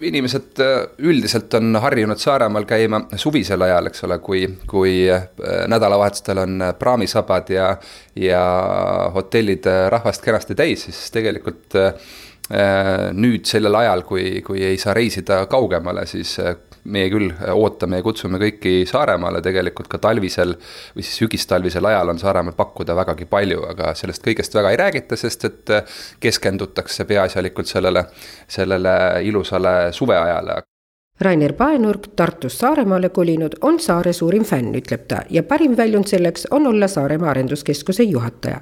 inimesed äh, üldiselt on harjunud Saaremaal käima suvisel ajal, eks ole, kui, kui äh, nädalavahetustel on äh, praamisabad ja, ja hotellid rahvast kenasti täis, siis tegelikult nüüd sellel ajal, kui, kui ei saa reisida kaugemale, siis meie küll ootame ja kutsume kõiki Saaremaale tegelikult ka talvisel või siis sügistalvisel ajal on Saaremaal pakkuda vägagi palju, aga sellest kõigest väga ei räägita, sest et keskendutakse peaasjalikult sellele, sellele ilusale suveajale. Rainer Paenurk, Tartust Saaremaale kolinud, on saare suurim fänn, ütleb ta ja parim väljund selleks on olla Saaremaa Arenduskeskuse juhataja.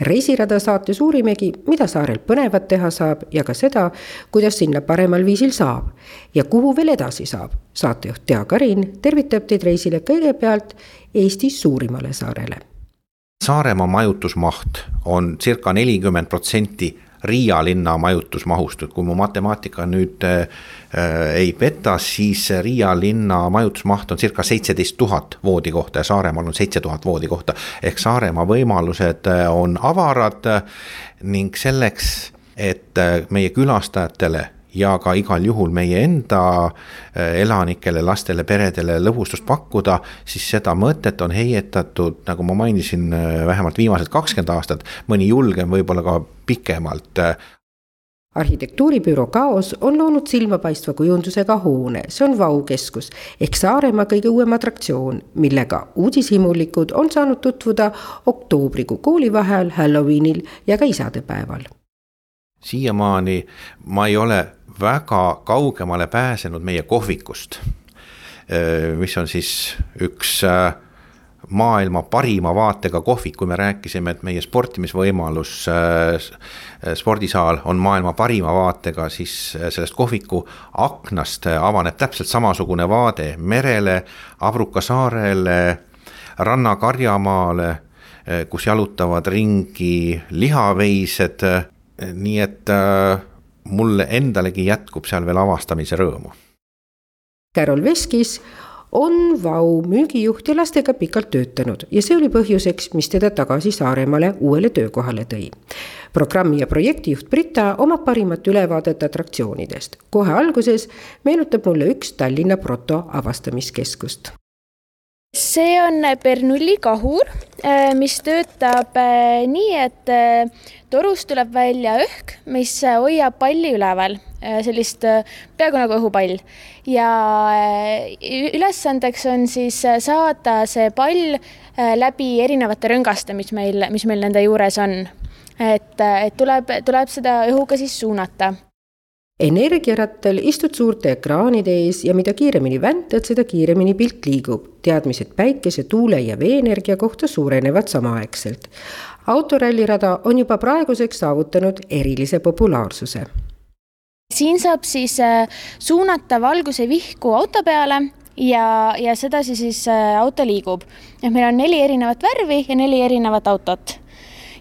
reisirada saates uurimegi, mida saarel põnevat teha saab ja ka seda, kuidas sinna paremal viisil saab ja kuhu veel edasi saab. saatejuht Tea Karin tervitab teid reisile kõigepealt Eesti suurimale saarele. Saaremaa majutusmaht on circa nelikümmend protsenti Riia linna majutusmahust, et kui mu matemaatika nüüd äh, ei peta, siis Riia linna majutusmaht on circa seitseteist tuhat voodikohta ja Saaremaal on seitse tuhat voodikohta. ehk Saaremaa võimalused äh, on avarad ning selleks, et äh, meie külastajatele ja ka igal juhul meie enda äh, elanikele, lastele, peredele lõbustust pakkuda, siis seda mõtet on heietatud, nagu ma mainisin, äh, vähemalt viimased kakskümmend aastat, mõni julgem võib-olla ka pikemalt arhitektuuribüroo Kaos on loonud silmapaistva kujundusega hoone, see on Vau keskus ehk Saaremaa kõige uuem atraktsioon, millega uudishimulikud on saanud tutvuda oktoobrikuu koolivaheajal, Halloweenil ja ka isadepäeval. Siiamaani ma ei ole väga kaugemale pääsenud meie kohvikust, mis on siis üks maailma parima vaatega kohvik, kui me rääkisime, et meie sportimisvõimalus, spordisaal on maailma parima vaatega, siis sellest kohviku aknast avaneb täpselt samasugune vaade merele, Abruka saarele, Ranna Karjamaale, kus jalutavad ringi lihaveised, nii et äh, mulle endalegi jätkub seal veel avastamise rõõmu. Carol Veskis on Vau müügijuht ja lastega pikalt töötanud ja see oli põhjuseks, mis teda tagasi Saaremaale uuele töökohale tõi. programmi ja projektijuht Brita omab parimat ülevaadet atraktsioonidest. kohe alguses meenutab mulle üks Tallinna Proto avastamiskeskust see on Bernoulli kahur, äh, mis töötab äh, nii, et äh, torust tuleb välja õhk, mis hoiab palli üleval, sellist peaaegu nagu õhupall. ja ülesandeks on siis saada see pall läbi erinevate rõngaste, mis meil, mis meil nende juures on. et, et tuleb, tuleb seda õhuga siis suunata energiarattal istud suurte ekraanide ees ja mida kiiremini väntad, seda kiiremini pilt liigub. teadmised päikese, tuule ja veeenergia kohta suurenevad samaaegselt. autorallirada on juba praeguseks saavutanud erilise populaarsuse. siin saab siis äh, suunata valguse vihku auto peale ja, ja sedasi siis äh, auto liigub. et meil on neli erinevat värvi ja neli erinevat autot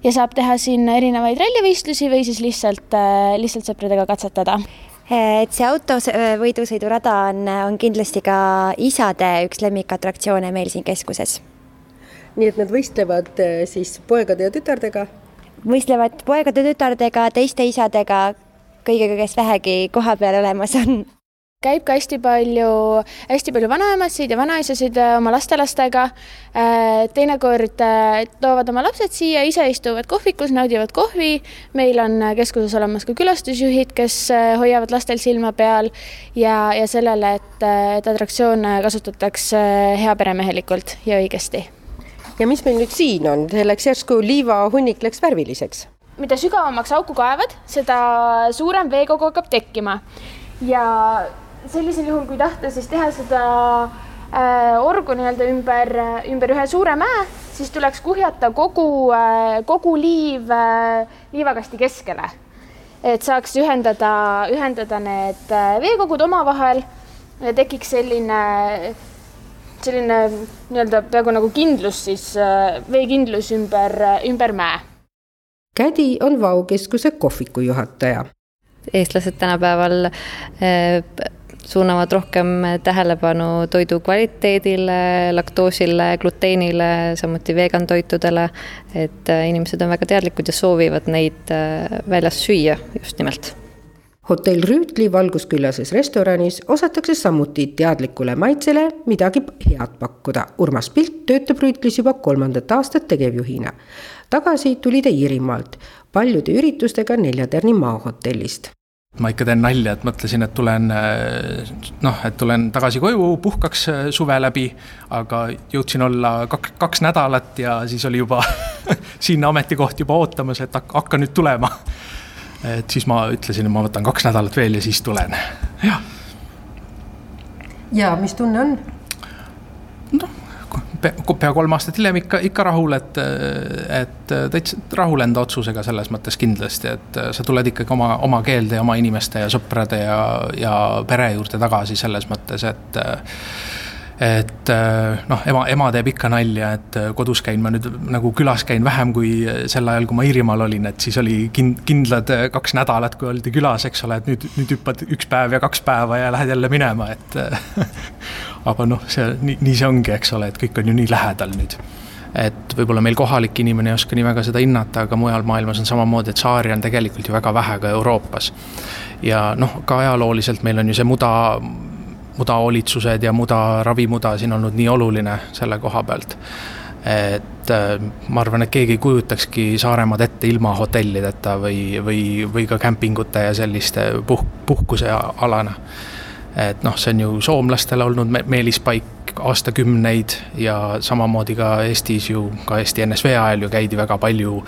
ja saab teha siin erinevaid rallivõistlusi või siis lihtsalt, äh, lihtsalt sõpradega katsetada et see autovõidusõidurada on, on kindlasti ka isade üks lemmikatraktsioone meil siin keskuses. nii et nad võistlevad äh, siis poegade ja tütardega? võistlevad poegade, tütardega, teiste isadega, kõigega, kes vähegi koha peal olemas on käib ka hästi palju, hästi palju vanaemasid ja vanaisasid äh, oma lastelastega. Äh, teinekord äh, toovad oma lapsed siia, ise istuvad kohvikus, naudivad kohvi. meil on keskuses olemas ka külastusjuhid, kes hoiavad lastel silma peal ja, ja sellele, et, et atraktsioone kasutatakse heaperemehelikult ja õigesti. ja mis meil nüüd siin on, läks järsku liivahunnik läks värviliseks? mida sügavamaks auku kaevad, seda suurem veekogu hakkab tekkima ja sellisel juhul, kui tahta siis teha seda äh, orgu nii-öelda ümber, ümber ühe suure mäe, siis tuleks kuhjata kogu äh,, kogu liiv äh, liivakasti keskele. et saaks ühendada, ühendada need äh, veekogud omavahel ja tekiks selline, selline nii-öelda peaaegu nagu kindlus siis äh,, veekindlus ümber, ümber mäe Kädi on Vau keskuse kohviku juhataja. eestlased tänapäeval eh, suunavad rohkem tähelepanu toidu kvaliteedile, laktoosile, gluteenile, samuti vegan toitudele. et eh, inimesed on väga teadlikud ja soovivad neid eh, väljas süüa just nimelt hotell Rüütli valguskülases restoranis osatakse samuti teadlikule maitsele midagi head pakkuda. Urmas Pilt töötab Rüütlis juba kolmandat aastat tegevjuhina. tagasi tuli ta Iirimaalt paljude üritustega Nelja Tärni maahotellist ma ikka teen nalja, et mõtlesin, et tulen noh, et tulen tagasi koju, puhkaks suve läbi, aga jõudsin olla kaks, kaks nädalat ja siis oli juba siin ametikoht juba ootamas, et hakka nüüd tulema et siis ma ütlesin, et ma võtan kaks nädalat veel ja siis tulen, jah. ja mis tunne on? Pea kolm aastat hiljem ikka, ikka rahul, et, et täitsa rahul enda otsusega selles mõttes kindlasti, et sa tuled ikkagi oma, oma keelde ja oma inimeste ja sõprade ja, ja pere juurde tagasi selles mõttes, et et äh, noh, ema, ema teeb ikka nalja, et äh, kodus käin ma nüüd nagu külas käin vähem kui sel ajal, kui ma Iirimaal olin, et siis oli kind-, kindlad äh, kaks nädalat, kui oldi külas, eks ole, et nüüd, nüüd hüppad üks päev ja kaks päeva ja lähed jälle minema, et aga noh, see nii, nii see ongi, eks ole, et kõik on ju nii lähedal nüüd et võib-olla meil kohalik inimene ei oska nii väga seda hinnata, aga mujal maailmas on samamoodi, et saari on tegelikult ju väga vähe ka Euroopas. ja noh, ka ajalooliselt meil on ju see muda mudahoolitsused ja muda, ravimuda siin olnud nii oluline selle koha pealt. et äh, ma arvan, et keegi ei kujutakski Saaremaad ette ilma hotellideta või, või, või ka kämpingute ja selliste puh-, puhkusealana. et noh, see on ju soomlastele olnud meelispaik aastakümneid ja samamoodi ka Eestis ju, ka Eesti NSV ajal ju käidi väga palju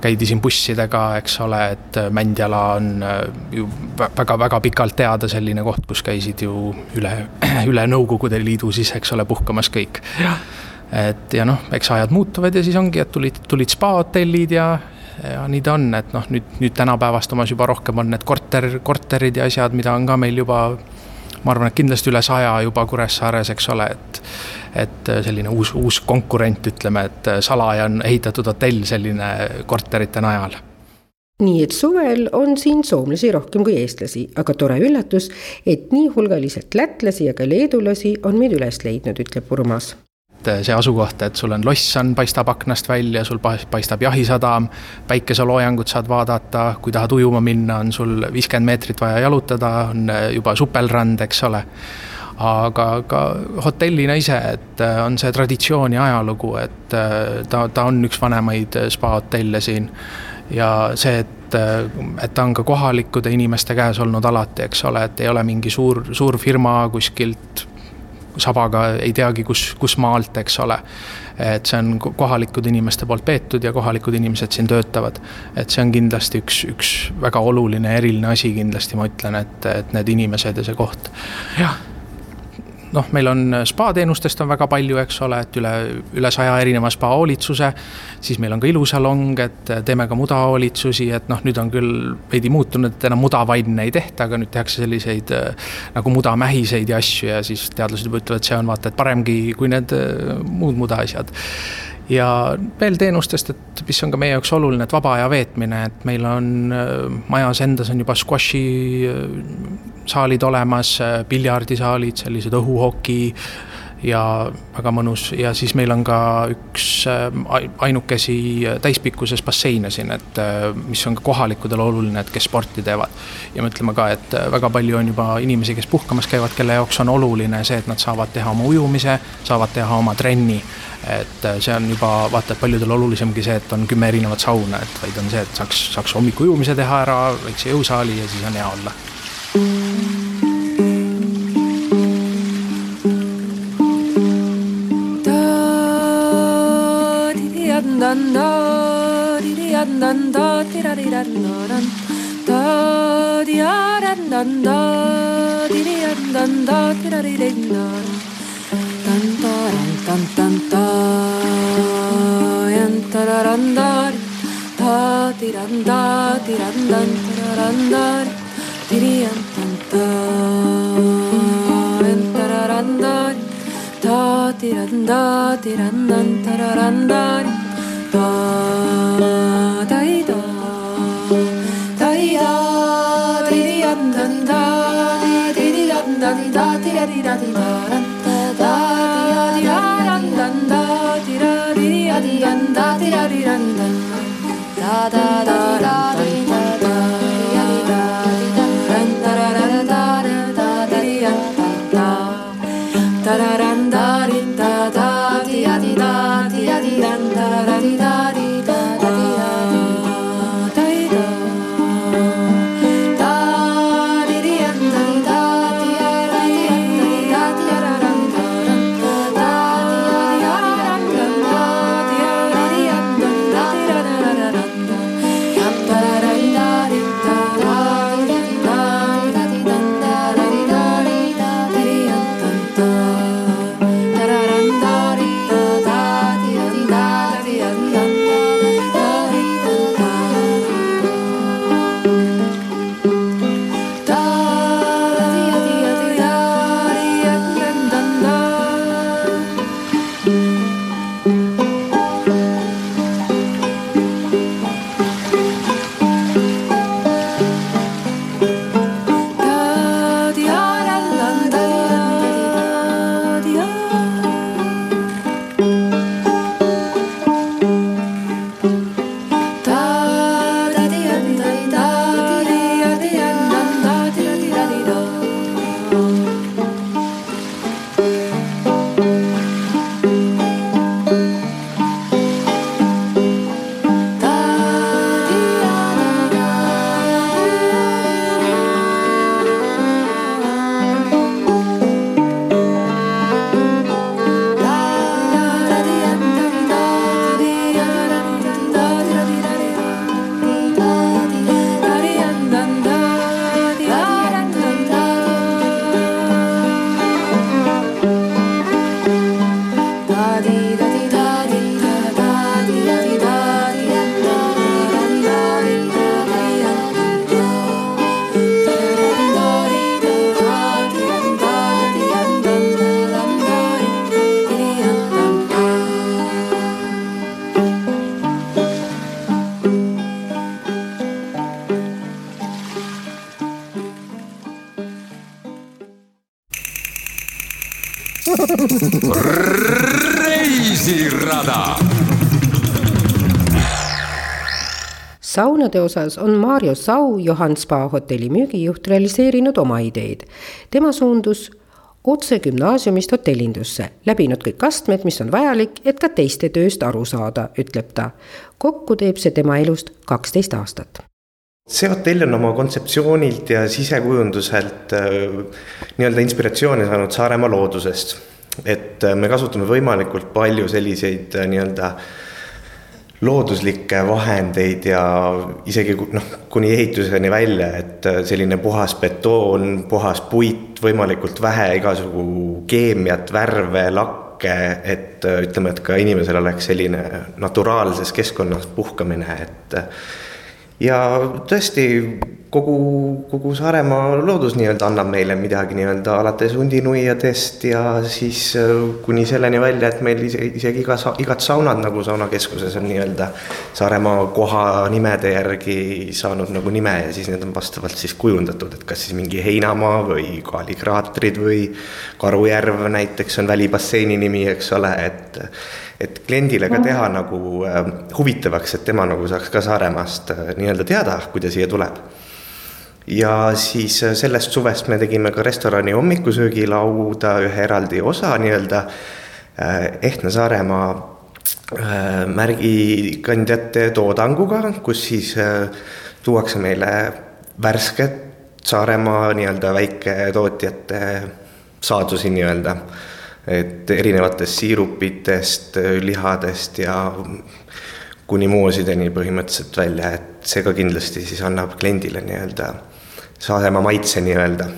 käidi siin bussidega, eks ole, et Mändjala on äh, ju väga-väga pikalt teada selline koht, kus käisid ju üle, üle Nõukogude Liidu siis, eks ole, puhkamas kõik. et ja noh, eks ajad muutuvad ja siis ongi, et tulid, tulid spaahotellid ja ja nii ta on, et noh, nüüd, nüüd tänapäevastumas juba rohkem on need korter, korterid ja asjad, mida on ka meil juba ma arvan, et kindlasti üle saja juba Kuressaares, eks ole, et et selline uus, uus konkurent, ütleme, et salaja on ehitatud hotell selline korterite najal nii et suvel on siin soomlasi rohkem kui eestlasi, aga tore üllatus, et nii hulgaliselt lätlasi ja ka leedulasi on meid üles leidnud, ütleb Urmas et see asukoht, et sul on lossan, paistab aknast välja, sul paistab jahisadam, päikeseloojangut saad vaadata, kui tahad ujuma minna, on sul viiskümmend meetrit vaja jalutada, on juba supelrand, eks ole. Aga ka hotellina ise, et on see traditsioon ja ajalugu, et ta, ta on üks vanemaid spaahotelle siin ja see, et, et ta on ka kohalikude inimeste käes olnud alati, eks ole, et ei ole mingi suur, suur firma kuskilt sabaga ei teagi, kus, kus maalt, eks ole. et see on kohalikud inimeste poolt peetud ja kohalikud inimesed siin töötavad. et see on kindlasti üks, üks väga oluline, eriline asi kindlasti, ma ütlen, et, et need inimesed ja see koht. jah noh, meil on äh, spa-teenustest on väga palju, eks ole, et üle, üle saja erineva spa-hoolitsuse. siis meil on ka ilusalong, et äh, teeme ka mudahoolitsusi, et noh, nüüd on küll veidi muutunud, et enam mudavanne ei tehta, aga nüüd tehakse selliseid äh, nagu mudamähiseid ja asju ja siis teadlased juba ütlevad, see on vaata, et paremgi kui need muud mudaasjad ja veel teenustest, et mis on ka meie jaoks oluline, et vaba aja veetmine, et meil on majas endas on juba squashi saalid olemas, piljardisaalid, sellised õhuhoki ja väga mõnus ja siis meil on ka üks ainukesi täispikkuses basseine siin, et mis on ka kohalikudele oluline, et kes sporti teevad. ja me ütleme ka, et väga palju on juba inimesi, kes puhkamas käivad, kelle jaoks on oluline see, et nad saavad teha oma ujumise, saavad teha oma trenni et äh, see on juba vaata, et paljudel olulisemgi see, et on kümme erinevat sauna, et vaid on see, et saaks, saaks hommiku ujumise teha ära, väikse jõusaali ja siis on hea olla. da di di dan da di da di dan dan da di dan dan da di da di da di dan da da da da da reisirada. saunade osas on Maarjo Sau, Johan Spa hotelli müügijuht, realiseerinud oma ideed. tema suundus otse gümnaasiumist hotellindusse, läbinud kõik astmed, mis on vajalik, et ka teiste tööst aru saada, ütleb ta. kokku teeb see tema elust kaksteist aastat see hotell on oma kontseptsioonilt ja sisekujunduselt äh, nii-öelda inspiratsiooni saanud Saaremaa loodusest. Et äh, me kasutame võimalikult palju selliseid äh, nii-öelda looduslikke vahendeid ja isegi noh, kuni ehituseni välja, et selline puhas betoon, puhas puit, võimalikult vähe igasugu keemiat, värve, lakke, et ütleme, et ka inimesel oleks selline naturaalses keskkonnas puhkamine, et ja tõesti kogu, kogu Saaremaa loodus nii-öelda annab meile midagi nii-öelda alates hundinuiadest ja siis äh, kuni selleni välja, et meil isegi, isegi iga, igad saunad nagu saunakeskuses on nii-öelda Saaremaa kohanimede järgi saanud nagu nime ja siis need on vastavalt siis kujundatud, et kas siis mingi heinamaa või kaalikraatrid või Karujärv näiteks on välibasseini nimi, eks ole, et et kliendile ka teha nagu äh, huvitavaks, et tema nagu saaks ka Saaremaast äh, nii-öelda teada, kui ta siia tuleb. Ja siis äh, sellest suvest me tegime ka restorani hommikusöögilauda ühe eraldi osa nii-öelda Ehtne Saaremaa märgikandjate toodanguga, kus siis tuuakse meile värsket Saaremaa nii-öelda väiketootjate saadusi nii-öelda. Et erinevatest siirupitest, lihadest ja kuni moosideni põhimõtteliselt välja, et see ka kindlasti siis annab kliendile nii-öelda Saaremaa maitse nii-öelda.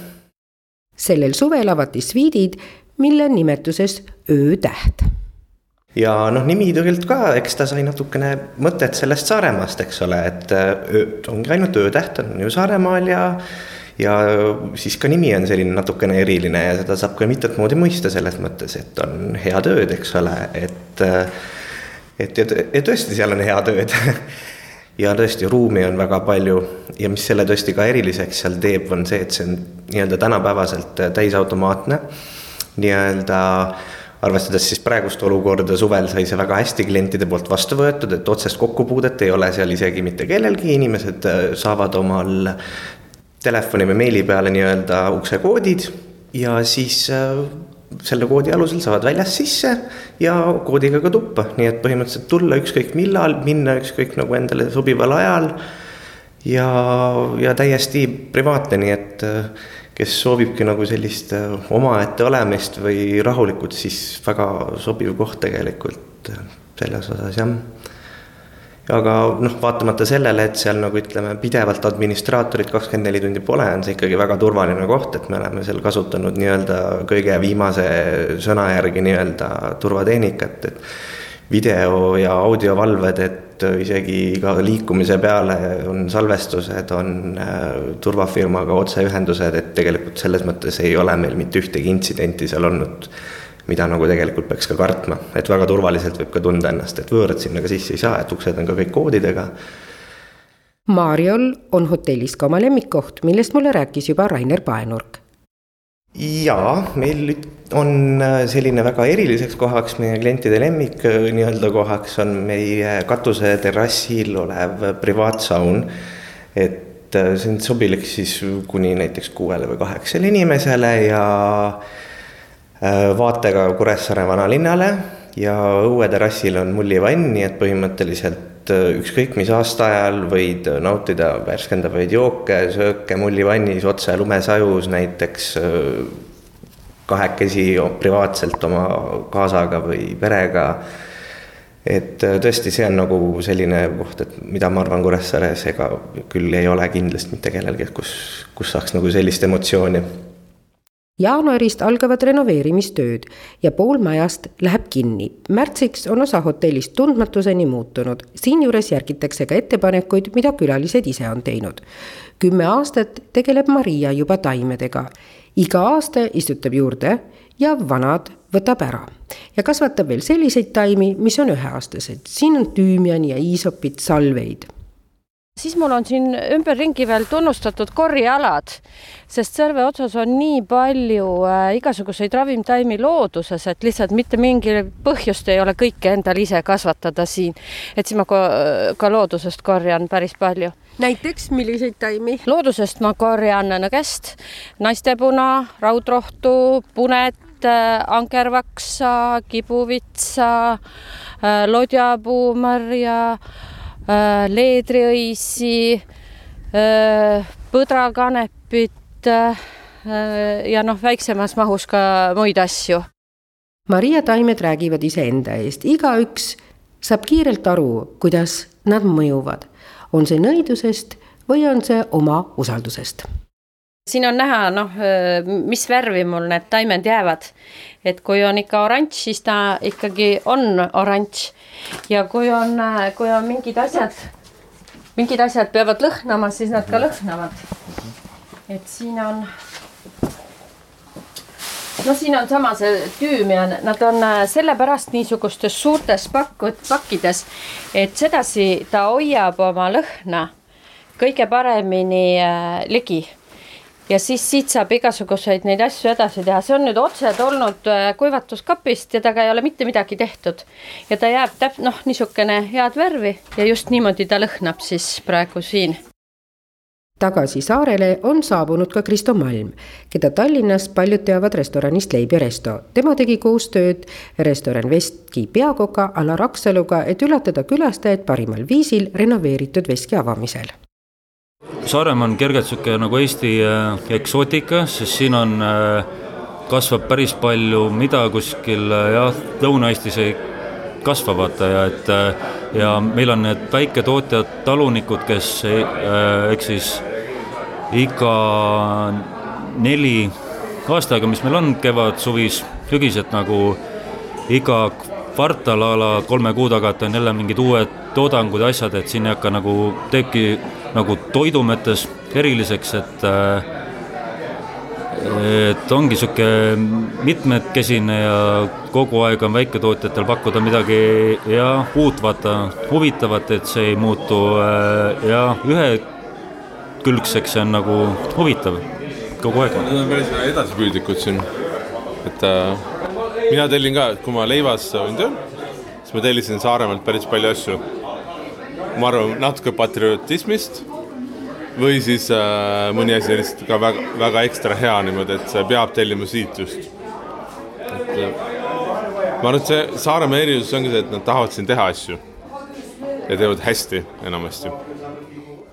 sellel suvel avati sviidid, mille nimetuses Öötäht ja noh, nimi tegelikult ka, eks ta sai natukene mõtet sellest Saaremaast, eks ole, et öö, ongi ainult Öötäht on ju Saaremaal ja ja siis ka nimi on selline natukene eriline ja seda saab ka mitut moodi mõista selles mõttes, et on head ööd, eks ole, et. et ja, ja tõesti, seal on head ööd ja tõesti, ruumi on väga palju. Ja mis selle tõesti ka eriliseks seal teeb, on see, et see on nii-öelda tänapäevaselt täisautomaatne. nii-öelda arvestades siis praegust olukorda, suvel sai see väga hästi klientide poolt vastu võetud, et otsest kokkupuudet ei ole seal isegi mitte kellelgi, inimesed äh, saavad omal telefoni või meili peale nii-öelda uksekoodid. Ja siis äh, selle koodi alusel saavad väljast sisse ja koodiga ka tuppa, nii et põhimõtteliselt tulla ükskõik millal, minna ükskõik nagu endale sobival ajal. ja, ja täiesti privaatne, nii et äh, kes soovibki nagu sellist äh, omaette olemist või rahulikult, siis väga sobiv koht tegelikult äh, selles osas jah aga noh, vaatamata sellele, et seal nagu ütleme, pidevalt administraatorit kakskümmend neli tundi pole, on see ikkagi väga turvaline koht, et me oleme seal kasutanud nii-öelda kõige viimase sõna järgi nii-öelda turvatehnikat, et video ja audiovalved, et isegi iga liikumise peale on salvestused, on äh, turvafirmaga otseühendused, et tegelikult selles mõttes ei ole meil mitte ühtegi intsidenti seal olnud mida nagu tegelikult peaks ka kartma, et väga turvaliselt võib ka tunda ennast, et võõrad sinna ka sisse ei saa, et uksed on ka kõik koodidega. Mariol on hotellis ka oma lemmikkoht, millest mulle rääkis juba Rainer Paenurk. jaa, meil on äh, selline väga eriliseks kohaks, meie klientide lemmik äh, nii-öelda kohaks on meie katuseterrassil olev privaatsaun. et äh, see on sobilik siis kuni näiteks kuuele või kaheksale inimesele ja Äh, vaatega Kuressaare vanalinnale ja õueterrassil on mullivann, nii et põhimõtteliselt äh, ükskõik mis aastaajal võid nautida värskendavaid jooke, sööke mullivannis otse lumesajus näiteks äh, kahekesi privaatselt oma kaasaga või perega. et tõesti, see on nagu selline koht, et mida ma arvan Kuressaares, ega küll ei ole kindlasti mitte kellelgi, kus, kus saaks nagu sellist emotsiooni jaanuarist algavad renoveerimistööd ja pool majast läheb kinni. märtsiks on osa hotellist tundmatuseni muutunud, siinjuures järgitakse ka ettepanekuid, mida külalised ise on teinud. kümme aastat tegeleb Maria juba taimedega. iga aasta istutab juurde ja vanad võtab ära ja kasvatab veel selliseid taimi, mis on üheaastased. siin on tüümiani ja iisopit, salveid siis mul on siin ümberringi veel tunnustatud korjealad, sest serve otsas on nii palju äh, igasuguseid ravimtaimi looduses, et lihtsalt mitte mingil põhjust ei ole kõike endal ise kasvatada siin. et siis ma ka, ka loodusest korjan päris palju. näiteks milliseid taimi? loodusest ma korjan nõgest, naistepuna, raudrohtu, punet, äh, ankervaksa, kibuvitsa, äh, lodjapuumarja leedriõisi, äh, põdrakanepit äh, ja noh, väiksemas mahus ka muid asju. Maria taimed räägivad iseenda eest, igaüks saab kiirelt aru, kuidas nad mõjuvad. on see nõidusest või on see oma usaldusest siin on näha, noh, mis värvi mul need taimed jäävad. et kui on ikka oranž, siis ta ikkagi on oranž ja kui on, kui on mingid asjad, mingid asjad peavad lõhnama, siis nad ka lõhnavad. et siin on, no siin on sama see tüümian, nad on sellepärast niisugustes suurtes pakkud, pakkides, et sedasi ta hoiab oma lõhna kõige paremini äh, ligi ja siis siit saab igasuguseid neid asju edasi teha, see on nüüd otse tulnud äh, kuivatuskapist ja temaga ei ole mitte midagi tehtud. ja ta jääb täp-, noh, niisugune head värvi ja just niimoodi ta lõhnab siis praegu siin tagasi saarele on saabunud ka Kristo Malm, keda Tallinnas paljud teavad restoranist Leib ja Resto. tema tegi koostööd restoran Veski peakoka Alar Aksaluga, et üllatada külastajaid parimal viisil renoveeritud veski avamisel Saaremaa on kergelt niisugune nagu Eesti äh, eksootika, sest siin on, äh, kasvab päris palju, mida kuskil äh, jah, Lõuna-Eestis ei kasva, vaata ja et ja meil on need väiketootjad, talunikud, kes ehk siis iga neli aasta aega, mis meil on, kevad, suvis, sügised nagu iga kvartal a la kolme kuu tagant on jälle mingid uued toodangud ja asjad, et siin ei hakka nagu, teebki nagu toidu mõttes eriliseks, et äh, et ongi sihuke mitmekesine ja kogu aeg on väiketootjatel pakkuda midagi ja uut, vaata, huvitavat, et see ei muutu äh, ja ühekülgseks, see on nagu huvitav kogu aeg. Nad on päris edasipüüdlikud siin, et äh, mina tellin ka, kui ma leivas olin tööl, siis ma tellisin Saaremaalt päris palju asju. ma arvan, natuke patriotismist või siis äh, mõni asi lihtsalt ka väga, väga ekstra hea niimoodi, et see peab tellima siit just. et äh, ma arvan, et see Saaremaa erisus ongi see, et nad tahavad siin teha asju ja teevad hästi enamasti.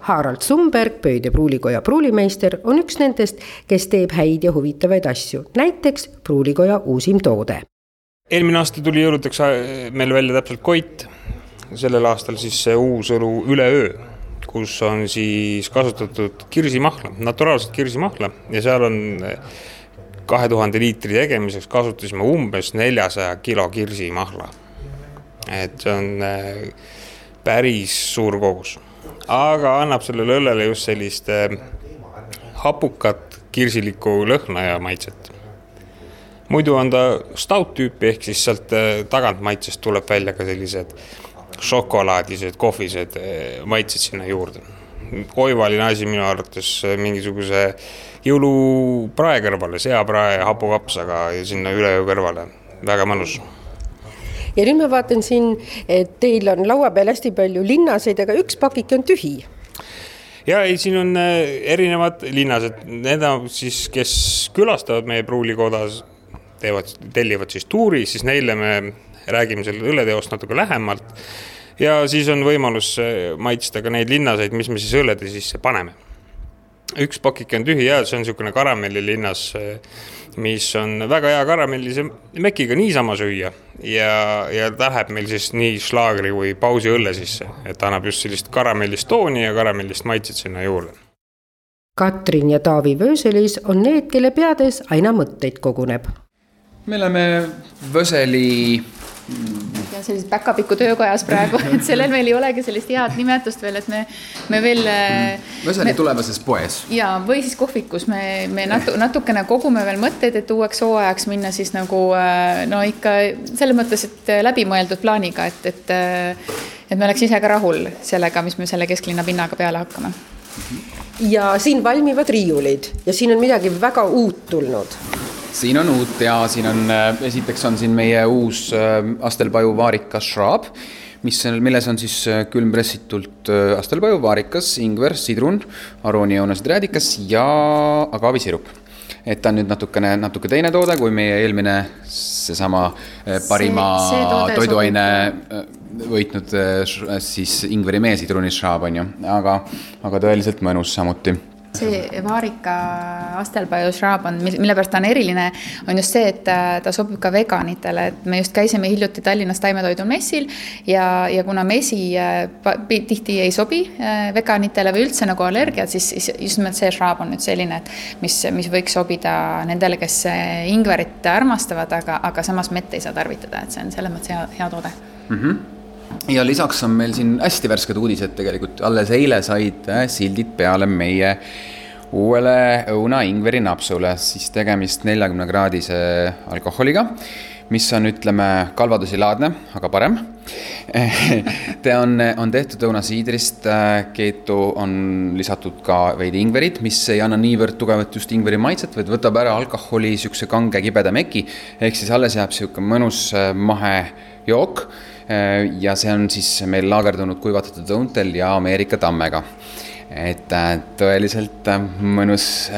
Harald Sumberg, Pöide pruulikoja pruulimeister, on üks nendest, kes teeb häid ja huvitavaid asju, näiteks pruulikoja uusim toode. eelmine aasta tuli jõuludeks äh, meil välja täpselt Koit, sellel aastal siis see uus õlu Üleöö kus on siis kasutatud kirsimahla, naturaalset kirsimahla ja seal on eh, kahe tuhande liitri tegemiseks kasutasime umbes neljasaja kilo kirsimahla. et see on eh, päris suur kogus, aga annab sellele õllele just sellist eh, hapukat kirsilikku lõhna ja maitset. muidu on ta stout tüüpi, ehk siis sealt tagantmaitsest tuleb välja ka sellised šokolaadised, kohvised eh, maitsed sinna juurde. oivaline asi minu arvates mingisuguse jõuluprae kõrvale, seaprae hapukapsaga ja sinna üleöö kõrvale, väga mõnus ja nüüd ma vaatan siin, et teil on laua peal hästi palju linnaseid, aga üks pakike on tühi ja ei, siin on eh, erinevad linnased, need on siis, kes külastavad meie pruulikodas, teevad, tellivad siis tuuri, siis neile me räägime selle õlleteost natuke lähemalt. ja siis on võimalus äh, maitsta ka neid linnaseid, mis me siis õllede sisse paneme. üks pakike on tühi ja see on niisugune karamellilinnas, äh, mis on väga hea karamellise mekiga niisama süüa. Ja, ja läheb meil siis nii šlaagri kui pausi õlle sisse, et annab just sellist karamellist tooni ja karamellist maitset sinna juurde. Katrin ja Taavi Vööselis on need, kelle peades aina mõtteid koguneb. me oleme Võseli ja sellises päkapiku töökojas praegu, et sellel meil ei olegi sellist head nimetust veel, et me, me veel Võseli mm. tulevases poes. ja, või siis kohvikus me, me natu-, natukene kogume veel mõtteid, et uueks hooajaks minna siis nagu äh, no ikka selles mõttes, et läbimõeldud plaaniga, et, et et me oleks ise ka rahul sellega, mis me selle kesklinna pinnaga peale hakkame. ja siin valmivad riiulid ja siin on midagi väga uut tulnud siin on uut ja siin on, äh, esiteks on siin meie uus äh, Astelpaju vaarikas šraab, mis milles on siis äh, külmpressitult Astelpaju vaarikas, ingver, sidrun, aroonijoonased räädikas ja agavisirup et ta on nüüd natukene, natuke teine toode kui meie eelmine seesama parima see, see toiduaine võitnud siis ingveri meesidrunis šraab on ju, aga, aga tõeliselt mõnus samuti see Vaarika Astelpaju šraab on, mille pärast ta on eriline, on just see, et äh, ta sobib ka veganitele, et me just käisime hiljuti Tallinnas taimetoidu messil ja, ja kuna mesi äh, tihti ei sobi äh, veganitele või üldse nagu allergiad, siis just nimelt see šraab on nüüd selline, et mis, mis võiks sobida nendele, kes ingverit armastavad, aga, aga samas mett ei saa tarvitada, et see on selles mõttes hea, hea toode. Mm. -hmm ja lisaks on meil siin hästi värsked uudised tegelikult, alles eile said äh, sildid peale meie uuele õuna ingveri napsule, siis tegemist neljakümne kraadise alkoholiga, mis on, ütleme, kalvadusilaadne, aga parem. Ta on, on tehtud õunasiidrist, äh, keetu on lisatud ka veidi ingverit, mis ei anna niivõrd tugevat just ingveri maitset, vaid võtab ära alkoholi niisuguse kange kibeda meki, ehk siis alles jääb niisugune mõnus äh, mahejook Äh, ja see on siis meil laagerdunud kuivatatud õuntel ja Ameerika tammega. et äh, tõeliselt äh, mõnus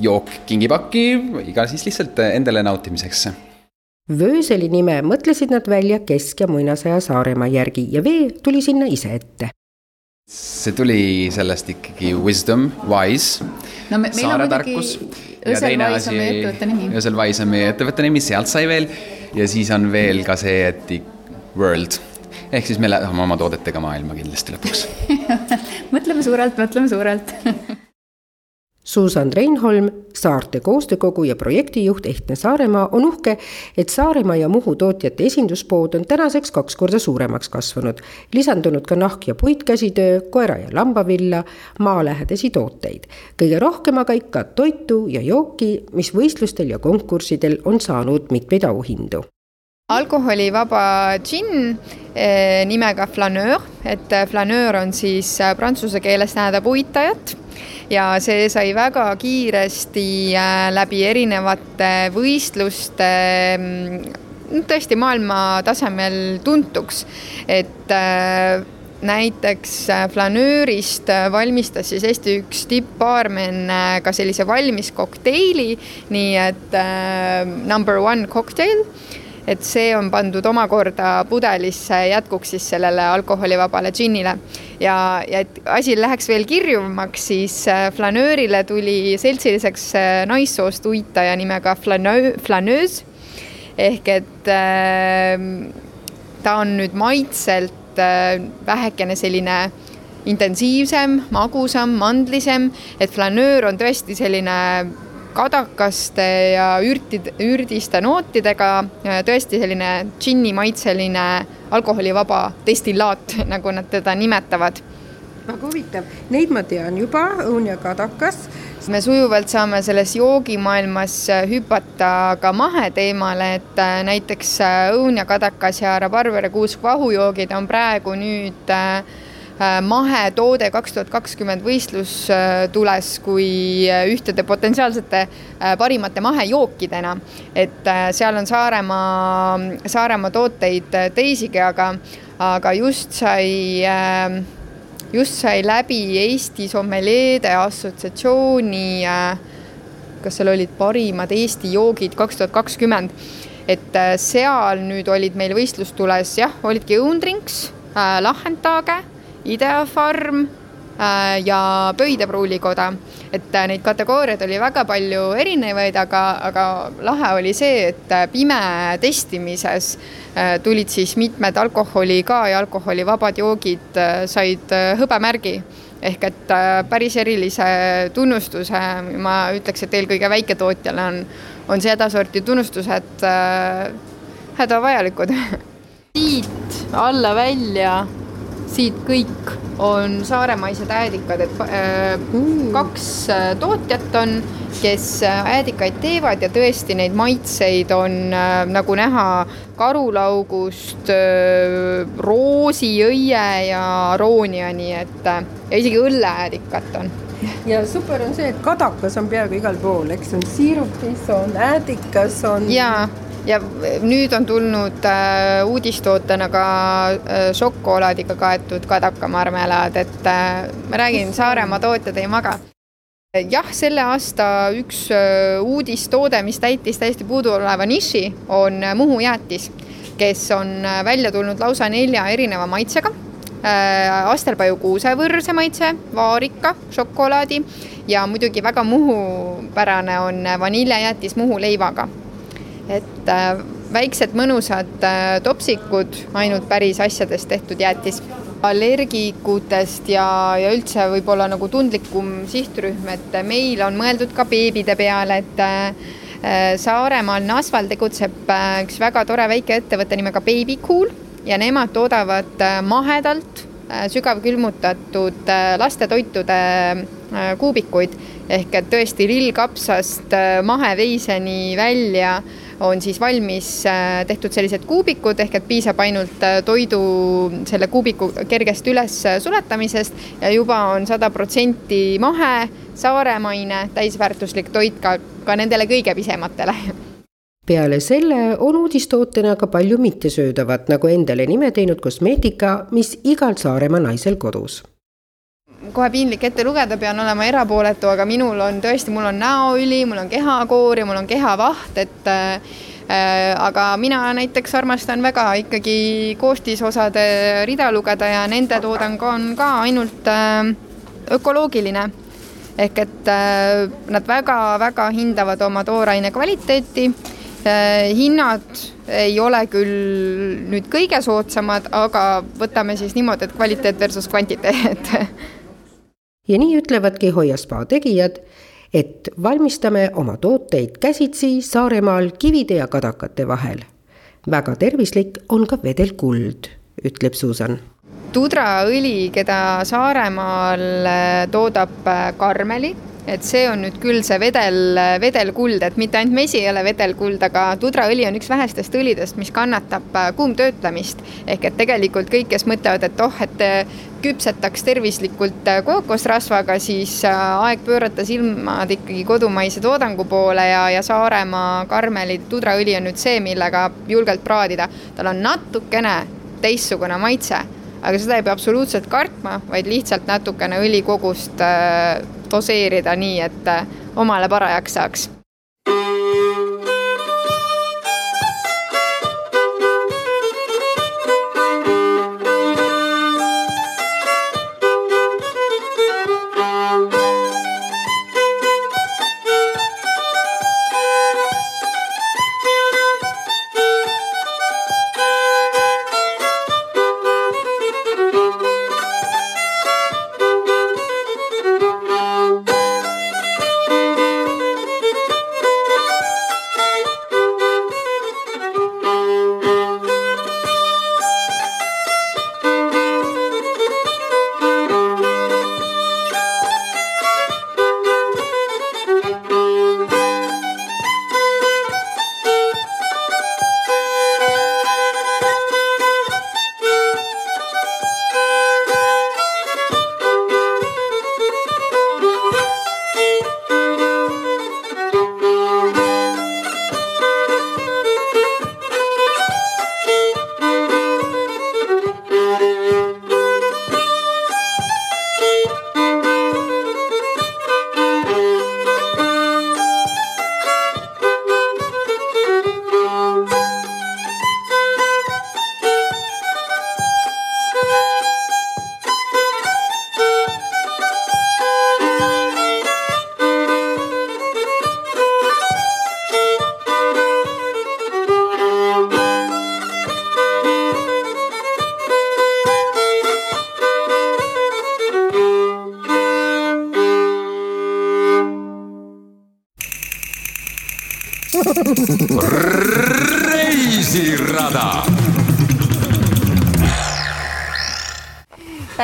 jook kingipakki, iga siis lihtsalt endale nautimiseks Vööseli nime mõtlesid nad välja Kesk- ja Muinasaja Saaremaa järgi ja vee tuli sinna ise ette. see tuli sellest ikkagi wisdom, wise no, me, saare tarkus. Õsel Wise on meie ettevõtte nimi. Õsel Wise on meie ettevõtte nimi, sealt sai veel ja siis on veel ka see, et world ehk siis me läheme oma toodetega maailma kindlasti lõpuks mõtleme suurelt, mõtleme suurelt Susan Reinholm, Saarte Koostöökogu ja projektijuht Ehtne Saaremaa on uhke, et Saaremaa ja Muhu tootjate esinduspood on tänaseks kaks korda suuremaks kasvanud. lisandunud ka nahk- ja puitkäsitöö, koera- ja lambavilla, maalähedasi tooteid. kõige rohkem aga ikka toitu ja jooki, mis võistlustel ja konkurssidel on saanud mitmeid auhindu alkoholivaba džinn eh, nimega Flaneur, et Flaneur on siis eh, prantsuse keeles tähendab uitajat ja see sai väga kiiresti läbi erinevate võistluste mm, tõesti maailma tasemel tuntuks, et näiteks flanöörist valmistas siis Eesti üks tippbaarmen ka sellise valmis kokteili, nii et number one cocktail et see on pandud omakorda pudelisse jätkuks siis sellele alkoholivabale džinnile. ja, ja et asi läheks veel kirjumaks, siis äh, flanöörile tuli seltsiliseks äh, naissoost uitaja nimega flanöö, flanöös ehk et äh, ta on nüüd maitselt äh, vähekene selline intensiivsem, magusam, mandlisem, et flanöör on tõesti selline kadakaste ja ürtid, ürdiste nootidega, tõesti selline džinni maitseline alkoholivaba destillaat, nagu nad teda nimetavad väga huvitav, neid ma tean juba, õun ja kadakas. me sujuvalt saame selles joogimaailmas hüpata ka maheteemale, et äh, näiteks äh, õun ja kadakas ja rabarberi kuusk vahujoogid on praegu nüüd äh, Äh, mahetoode kaks tuhat kakskümmend võistlus äh, tules kui äh, ühtede potentsiaalsete parimate mahejookidena. et seal on Saaremaa, Saaremaa tooteid teisigi, aga, aga just sai just sai läbi Eesti Sommeliede Assotsiatsiooni, kas seal olid parimad Eesti joogid kaks tuhat kakskümmend, et seal nüüd olid meil võistlustules jah, olidki õundrinks, lahhendage Idea Farm äh, ja Pöidepruulikoda. et äh, neid kategooriaid oli väga palju erinevaid, aga, aga lahe oli see, et äh, pime testimises tulid siis mitmed alkoholi ka ja alkoholivabad joogid said hõbemärgi ehk et päris erilise tunnustuse, ma ütleks, et eelkõige väiketootjale on, on sedasorti tunnustused hädavajalikud siit alla välja siit kõik on saaremaised äädikad, et äh, kaks äh, tootjat on, kes äh, äädikaid teevad ja tõesti neid maitseid on nagu näha karulaugust roosiõie ja arooniani, et ja isegi õlleäädikat on. Ja super on see, et kadakas on peaaegu igal pool, eks? On siirupis, on äädikas, on. jaa ja nüüd on tulnud äh, uudistootena ka äh, šokolaadiga kaetud kadakamarmelaad, et äh, ma räägin, Saaremaa tootjad ei maga. jah, selle aasta üks äh, uudistoode, mis täitis täiesti puuduoleva niši, on Muhu jäätis, kes on äh, välja tulnud lausa nelja erineva maitsega äh,. Astelpaju kuusevõrse maitse, vaarika, šokolaadi ja muidugi väga muhupärane on vaniljejäätis Muhu leivaga et äh, väiksed mõnusad äh, topsikud, ainult päris asjadest tehtud jäätis. allergikutest ja, ja üldse võib-olla nagu tundlikum sihtrühm, et meil on mõeldud ka beebide peale, et äh, Saaremaal Nasval tegutseb üks väga tore väike ettevõte nimega Baby Cool ja nemad toodavad mahedalt sügavkülmutatud lastetoitude kuubikuid ehk et tõesti lillkapsast maheveiseni välja on siis valmis äh, tehtud sellised kuubikud, ehk et piisab ainult äh, toidu selle kuubiku kergest üles suletamisest ja juba on sada protsenti mahe, saaremaine, täisväärtuslik toit ka, ka nendele kõige pisematele. Peale selle on uudistootena ka palju mittesöödavat, nagu endale nime teinud kosmeetika, mis igal Saaremaa naisel kodus kohe piinlik ette lugeda, pean olema erapooletu, aga minul on tõesti, mul on näoõli, mul on kehakoor ja mul on kehavaht, et äh, aga mina näiteks armastan väga ikkagi koostisosade rida lugeda ja nende toodang on ka ainult äh, ökoloogiline. ehk et äh, nad väga-väga hindavad oma tooraine kvaliteeti äh,. hinnad ei ole küll nüüd kõige soodsamad, aga võtame siis niimoodi, et kvaliteet versus kvantiteet ja nii ütlevadki Hoia spa tegijad, et valmistame oma tooteid käsitsi Saaremaal kivide ja kadakate vahel. väga tervislik on ka vedelkuld, ütleb Suusan tudraõli, keda Saaremaal toodab Karmeli et see on nüüd küll see vedel, vedelkuld, et mitte ainult mesi ei ole vedelkuld, aga tudraõli on üks vähestest õlidest, mis kannatab äh, kuumtöötlemist. ehk et tegelikult kõik, kes mõtlevad, et oh, et äh, küpsetaks tervislikult äh, kookosrasvaga, siis aeg pöörata silmad ikkagi kodumaise toodangu poole ja, ja Saaremaa karmeli tudraõli on nüüd see, millega julgelt praadida. tal on natukene teistsugune maitse aga seda ei pea absoluutselt kartma, vaid lihtsalt natukene õlikogust äh, doseerida nii, et äh, omale parajaks saaks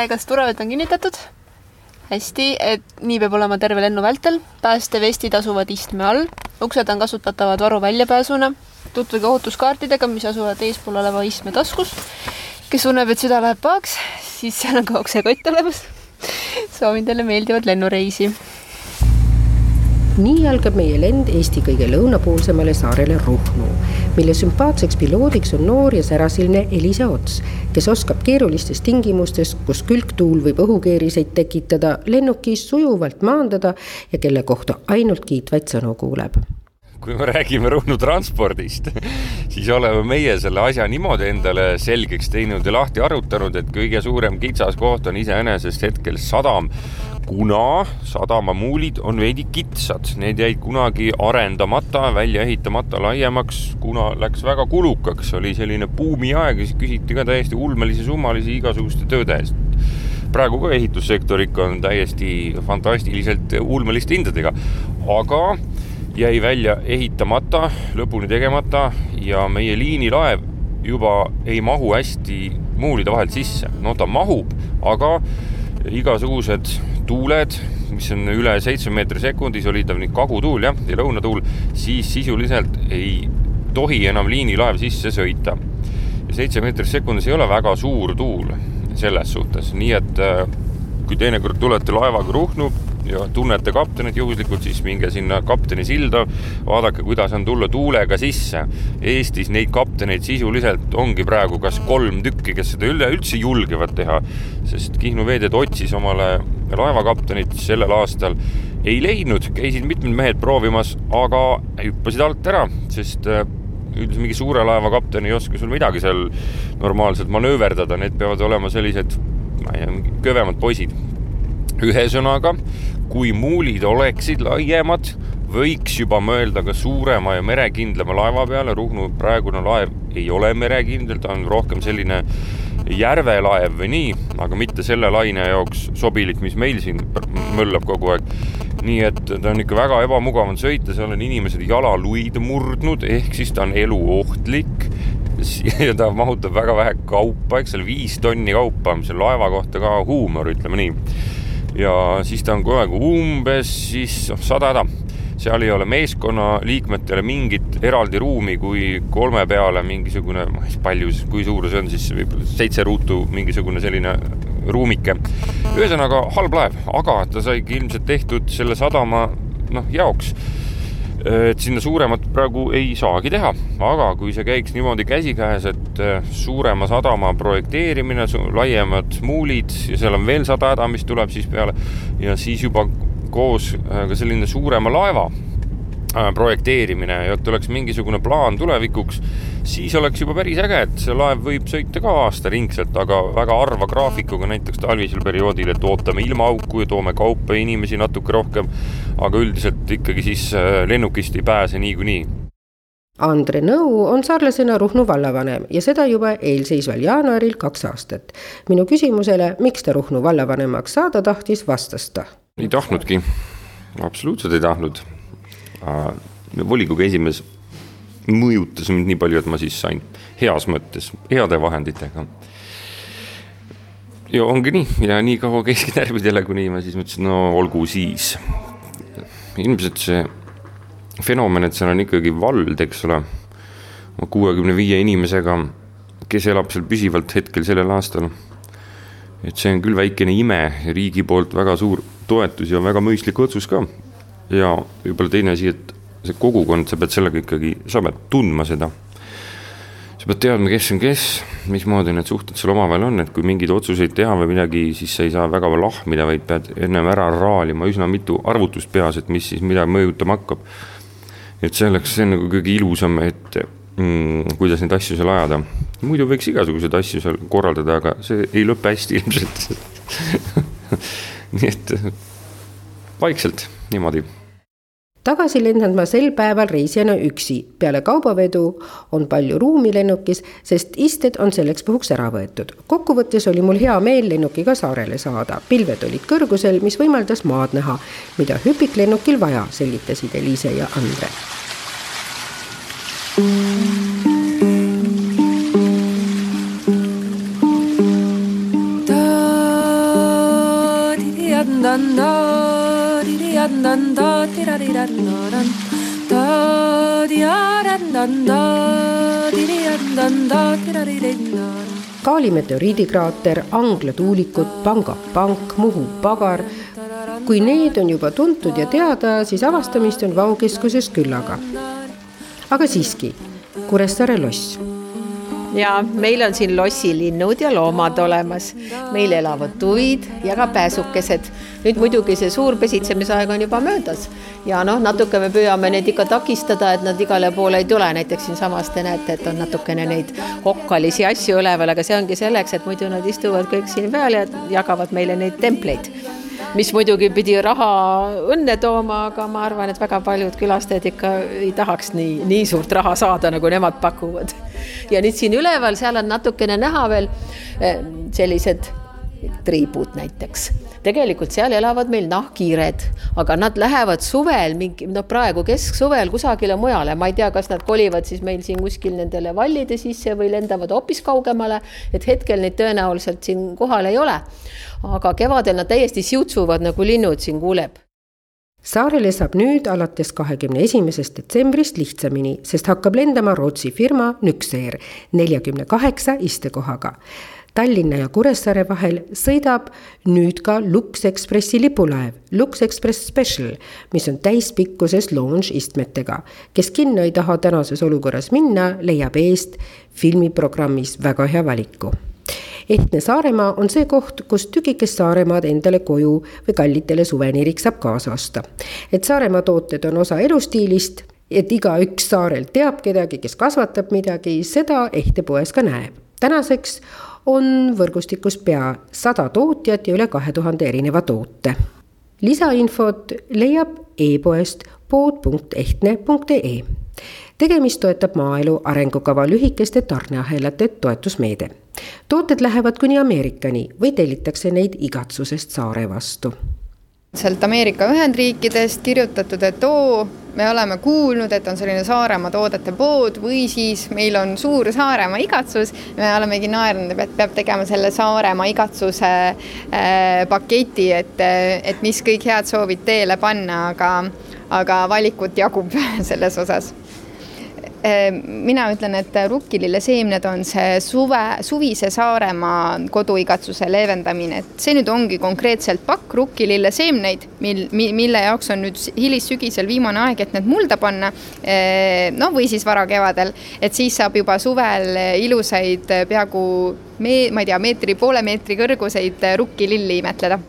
kas turvavööd on kinnitatud? hästi, et nii peab olema terve lennu vältel. päästevestid asuvad istme all, uksed on kasutatavad varu väljapääsuna. tutvuge ohutuskaartidega, mis asuvad eespool oleva istme taskus. kes tunneb, et süda läheb pahaks, siis seal on ka oksekott olemas. soovin teile meeldivat lennureisi nii algab meie lend Eesti kõige lõunapoolsemale saarele Ruhnu, mille sümpaatseks piloodiks on noor ja särasilmne Elisa Ots, kes oskab keerulistes tingimustes, kus külgtuul võib õhukeeriseid tekitada, lennukis sujuvalt maandada ja kelle kohta ainult kiitvaid sõnu kuuleb kui me räägime Ruhnu transpordist, siis oleme meie selle asja niimoodi endale selgeks teinud ja lahti arutanud, et kõige suurem kitsaskoht on iseenesest hetkel sadam, kuna sadamamuulid on veidi kitsad, need jäid kunagi arendamata, välja ehitamata laiemaks, kuna läks väga kulukaks, oli selline buumiaeg ja siis küsiti ka täiesti ulmelisi summalisi igasuguste tööde eest. praegu ka ehitussektor ikka on täiesti fantastiliselt ulmeliste hindadega, aga jäi välja ehitamata, lõpuni tegemata ja meie liinilaev juba ei mahu hästi muulide vahelt sisse. no ta mahub, aga igasugused tuuled, mis on üle seitsme meetri sekundis, oli ta nüüd kagutuul jah, ja lõunatuul, siis sisuliselt ei tohi enam liinilaev sisse sõita. ja seitse meetrit sekundis ei ole väga suur tuul selles suhtes, nii et äh, kui teinekord tulete laevaga Ruhnu ja tunnete kaptenit juhuslikult, siis minge sinna kapteni silda, vaadake, kuidas on tulla tuulega sisse. Eestis neid kapteneid sisuliselt ongi praegu kas kolm tükki, kes seda üleüldse julgevad teha, sest Kihnu veeteed otsis omale laevakaptenit sellel aastal ei leidnud, käisid mitmed mehed proovimas, aga hüppasid alt ära, sest äh, üldiselt mingi suure laeva kapten ei oska sul midagi seal normaalselt manööverdada, need peavad olema sellised, ma ei tea, kõvemad poisid ühesõnaga, kui muulid oleksid laiemad, võiks juba mõelda ka suurema ja merekindlama laeva peale, Ruhnu praegune laev ei ole merekindel, ta on rohkem selline järvelaev või nii, aga mitte selle laine jaoks sobilik, mis meil siin möllab kogu aeg. nii et ta on ikka väga ebamugav on sõita, seal on inimesed jalaluid murdnud, ehk siis ta on eluohtlik ja ta mahutab väga vähe kaupa, eks seal viis tonni kaupa, mis on laeva kohta ka huumor, ütleme nii. Ja siis ta on kogu aeg umbes siis noh, sada häda seal ei ole meeskonnaliikmetele mingit eraldi ruumi kui kolme peale mingisugune, ma ei tea, palju, kui suur see on siis, võib-olla seitse ruutu mingisugune selline ruumike. ühesõnaga halb laev, aga ta saigi ilmselt tehtud selle sadama noh, jaoks et sinna suuremat praegu ei saagi teha, aga kui see käiks niimoodi käsikäes, et äh, suurema sadama projekteerimine, laiemad muulid ja seal on veel sada häda, mis tuleb siis peale ja siis juba koos äh, ka selline suurema laeva äh, projekteerimine ja et oleks mingisugune plaan tulevikuks, siis oleks juba päris äge, et see laev võib sõita ka aastaringselt, aga väga harva graafikuga, näiteks talvisel perioodil, et ootame ilmaauku ja toome kaupa ja inimesi natuke rohkem. aga üldiselt ikkagi siis äh, lennukist ei pääse niikuinii Andre Nõu on sarlasena Ruhnu vallavanem ja seda juba eelseisval jaanuaril kaks aastat. minu küsimusele, miks ta Ruhnu vallavanemaks saada tahtis, vastas ta ei tahtnudki, absoluutselt ei tahtnud. Volikogu esimees mõjutas mind nii palju, et ma siis sain heas mõttes, heade vahenditega. ja ongi nii ja nii kaua käiski närvidele, kuni ma siis mõtlesin, no olgu siis. ilmselt see fenomen, et seal on ikkagi vald, eks ole, kuuekümne viie inimesega, kes elab seal püsivalt hetkel sellel aastal. et see on küll väikene ime, riigi poolt väga suur toetus ja väga mõistlik otsus ka. Ja võib-olla teine asi, et see kogukond, sa pead sellega ikkagi, sa pead tundma seda. sa pead teadma, kes on kes, mismoodi need suhted seal omavahel on, et kui mingeid otsuseid teha või midagi, siis sa ei saa väga lahmida, vaid pead ennem ära raalima üsna mitu arvutust peas, et mis siis mida mõjutama hakkab. et selleks, see on nagu kõige ilusam, et mm, kuidas neid asju seal ajada. muidu võiks igasuguseid asju seal korraldada, aga see ei lõpe hästi ilmselt nii et vaikselt niimoodi tagasi lendan ma sel päeval reisijana üksi. peale kaubavedu on palju ruumi lennukis, sest isted on selleks puhuks ära võetud. kokkuvõttes oli mul hea meel lennukiga saarele saada. pilved olid kõrgusel, mis võimaldas maad näha, mida hüpiklennukil vaja, selgitasid Eliise ja Andre da di di dan dan da di da di dan dan da di dan dan da di di dan dan da di da di dan Kaali meteoriidikraater, Angla tuulikud, Panga pank, Muhu pagar. kui need on juba tuntud ja teada, siis avastamist on Vau keskuses küllaga. aga siiski, Kuressaare loss ja meil on siin lossilinnud ja loomad olemas. meil elavad tuvid ja ka pääsukesed. Nüüd muidugi see suur pesitsemisaeg on juba möödas ja noh, natuke me püüame neid ikka takistada, et nad igale poole ei tule, näiteks siinsamas te näete, et on natukene neid okkalisi asju üleval, aga see ongi selleks, et muidu nad istuvad kõik siin peal ja jagavad meile neid templeid mis muidugi pidi raha õnne tooma, aga ma arvan, et väga paljud külastajad ikka ei tahaks nii, nii suurt raha saada, nagu nemad pakuvad. ja nüüd siin üleval, seal on natukene näha veel eh, sellised triibud näiteks. tegelikult seal elavad meil nahkhiired, aga nad lähevad suvel mingi, no praegu kesksuvel kusagile mujale, ma ei tea, kas nad kolivad siis meil siin kuskil nendele vallide sisse või lendavad hoopis kaugemale, et hetkel neid tõenäoliselt siin kohal ei ole. Aga kevadel nad täiesti siutsuvad nagu linnud siin kuuleb saarele saab nüüd alates kahekümne esimesest detsembrist lihtsamini, sest hakkab lendama Rootsi firma Nükseer neljakümne kaheksa istekohaga. Tallinna ja Kuressaare vahel sõidab nüüd ka Lux Expressi lipulaev Lux Express Special, mis on täispikkuses lounge istmetega. kes kinno ei taha tänases olukorras minna, leiab eest filmiprogrammis väga hea valiku ehtne Saaremaa on see koht, kus tükikest Saaremaad endale koju või kallitele suveniiriks saab kaasa osta. et Saaremaa tooted on osa elustiilist, et igaüks saarel teab kedagi, kes kasvatab midagi, seda ehtepoes ka näeb. tänaseks on võrgustikus pea sada tootjat ja üle kahe tuhande erineva toote lisainfot leiab e-poest pood.ehtne.ee tegemist toetab maaelu arengukava lühikeste tarneahelate toetusmeede. tooted lähevad kuni Ameerikani või tellitakse neid igatsusest saare vastu sealt Ameerika Ühendriikidest kirjutatud, et oo, me oleme kuulnud, et on selline Saaremaa toodete pood või siis meil on suur Saaremaa igatsus. me olemegi naernud, et peab tegema selle Saaremaa igatsuse äh, paketi, et, et mis kõik head soovid teele panna, aga, aga valikut jagub selles osas mina ütlen, et rukkilille seemned on see suve, suvise Saaremaa koduigatsuse leevendamine, et see nüüd ongi konkreetselt pakk rukkilille seemneid, mil, mille jaoks on nüüd hilissügisel viimane aeg, et need mulda panna. Ehm, noh, või siis varakevadel, et siis saab juba suvel ilusaid peaaegu me, ma ei tea, meetri, poole meetri kõrguseid rukkililli imetleda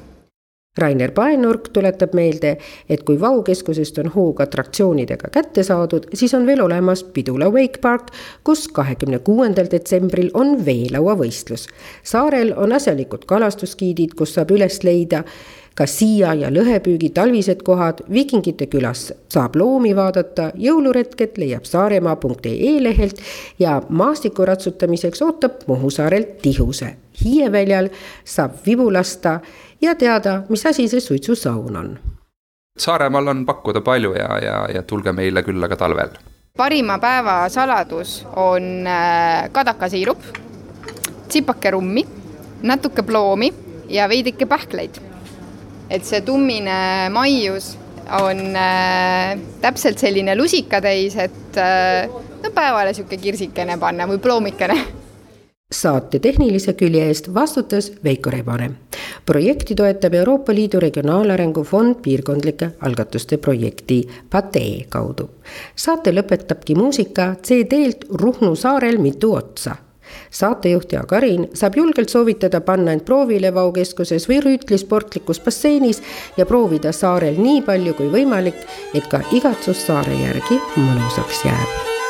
Rainer Paenurk tuletab meelde, et kui Vau keskusest on hoog atraktsioonidega kätte saadud, siis on veel olemas Pidula Wake Park, kus kahekümne kuuendal detsembril on veelauavõistlus. saarel on asjalikud kalastusgiidid, kus saab üles leida ka siia ja lõhepüügi talvised kohad, Vikingite külas saab loomi vaadata, jõuluretket leiab saaremaa.ee lehelt ja maastiku ratsutamiseks ootab Muhu saarel tihuse. Hiieväljal saab vibu lasta ja teada, mis asi see suitsusaun on. Saaremaal on pakkuda palju ja, ja, ja tulge meile külla ka talvel. parima päeva saladus on äh, kadakasiirup, tsipake rummi, natuke ploomi ja veidike pähkleid. et see tummine maius on äh, täpselt selline lusikatäis, et äh, no päevale niisugune kirsikene panna või ploomikene saate tehnilise külje eest vastutas Veiko Rebane. projekti toetab Euroopa Liidu Regionaalarengu Fond piirkondlike algatuste projekti PATE kaudu. saate lõpetabki muusika CD-lt Ruhnu saarel mitu otsa saatejuht Jaak Arin saab julgelt soovitada panna end proovile Vau keskuses või Rüütli sportlikus basseinis ja proovida saarel nii palju kui võimalik, et ka igatsus saare järgi mõnusaks jääb